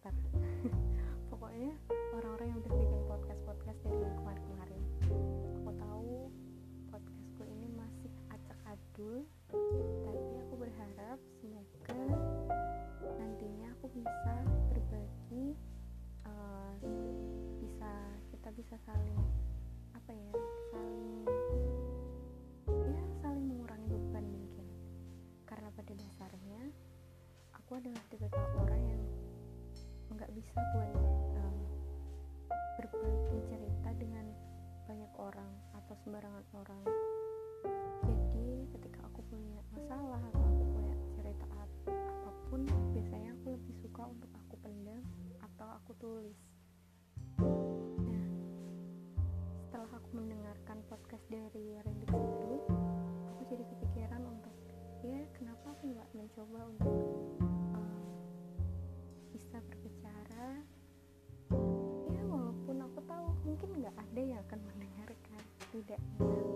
pokoknya orang-orang yang udah bikin podcast-podcast dari yang kemarin-kemarin aku tahu podcastku ini masih acak adul tapi aku berharap semoga nantinya aku bisa berbagi uh, bisa kita bisa saling apa ya saling bisa buat um, berbagi cerita dengan banyak orang atau sembarangan orang. Jadi ketika aku punya masalah atau aku punya cerita apa pun biasanya aku lebih suka untuk aku pendam atau aku tulis. Nah setelah aku mendengarkan podcast dari Randy で。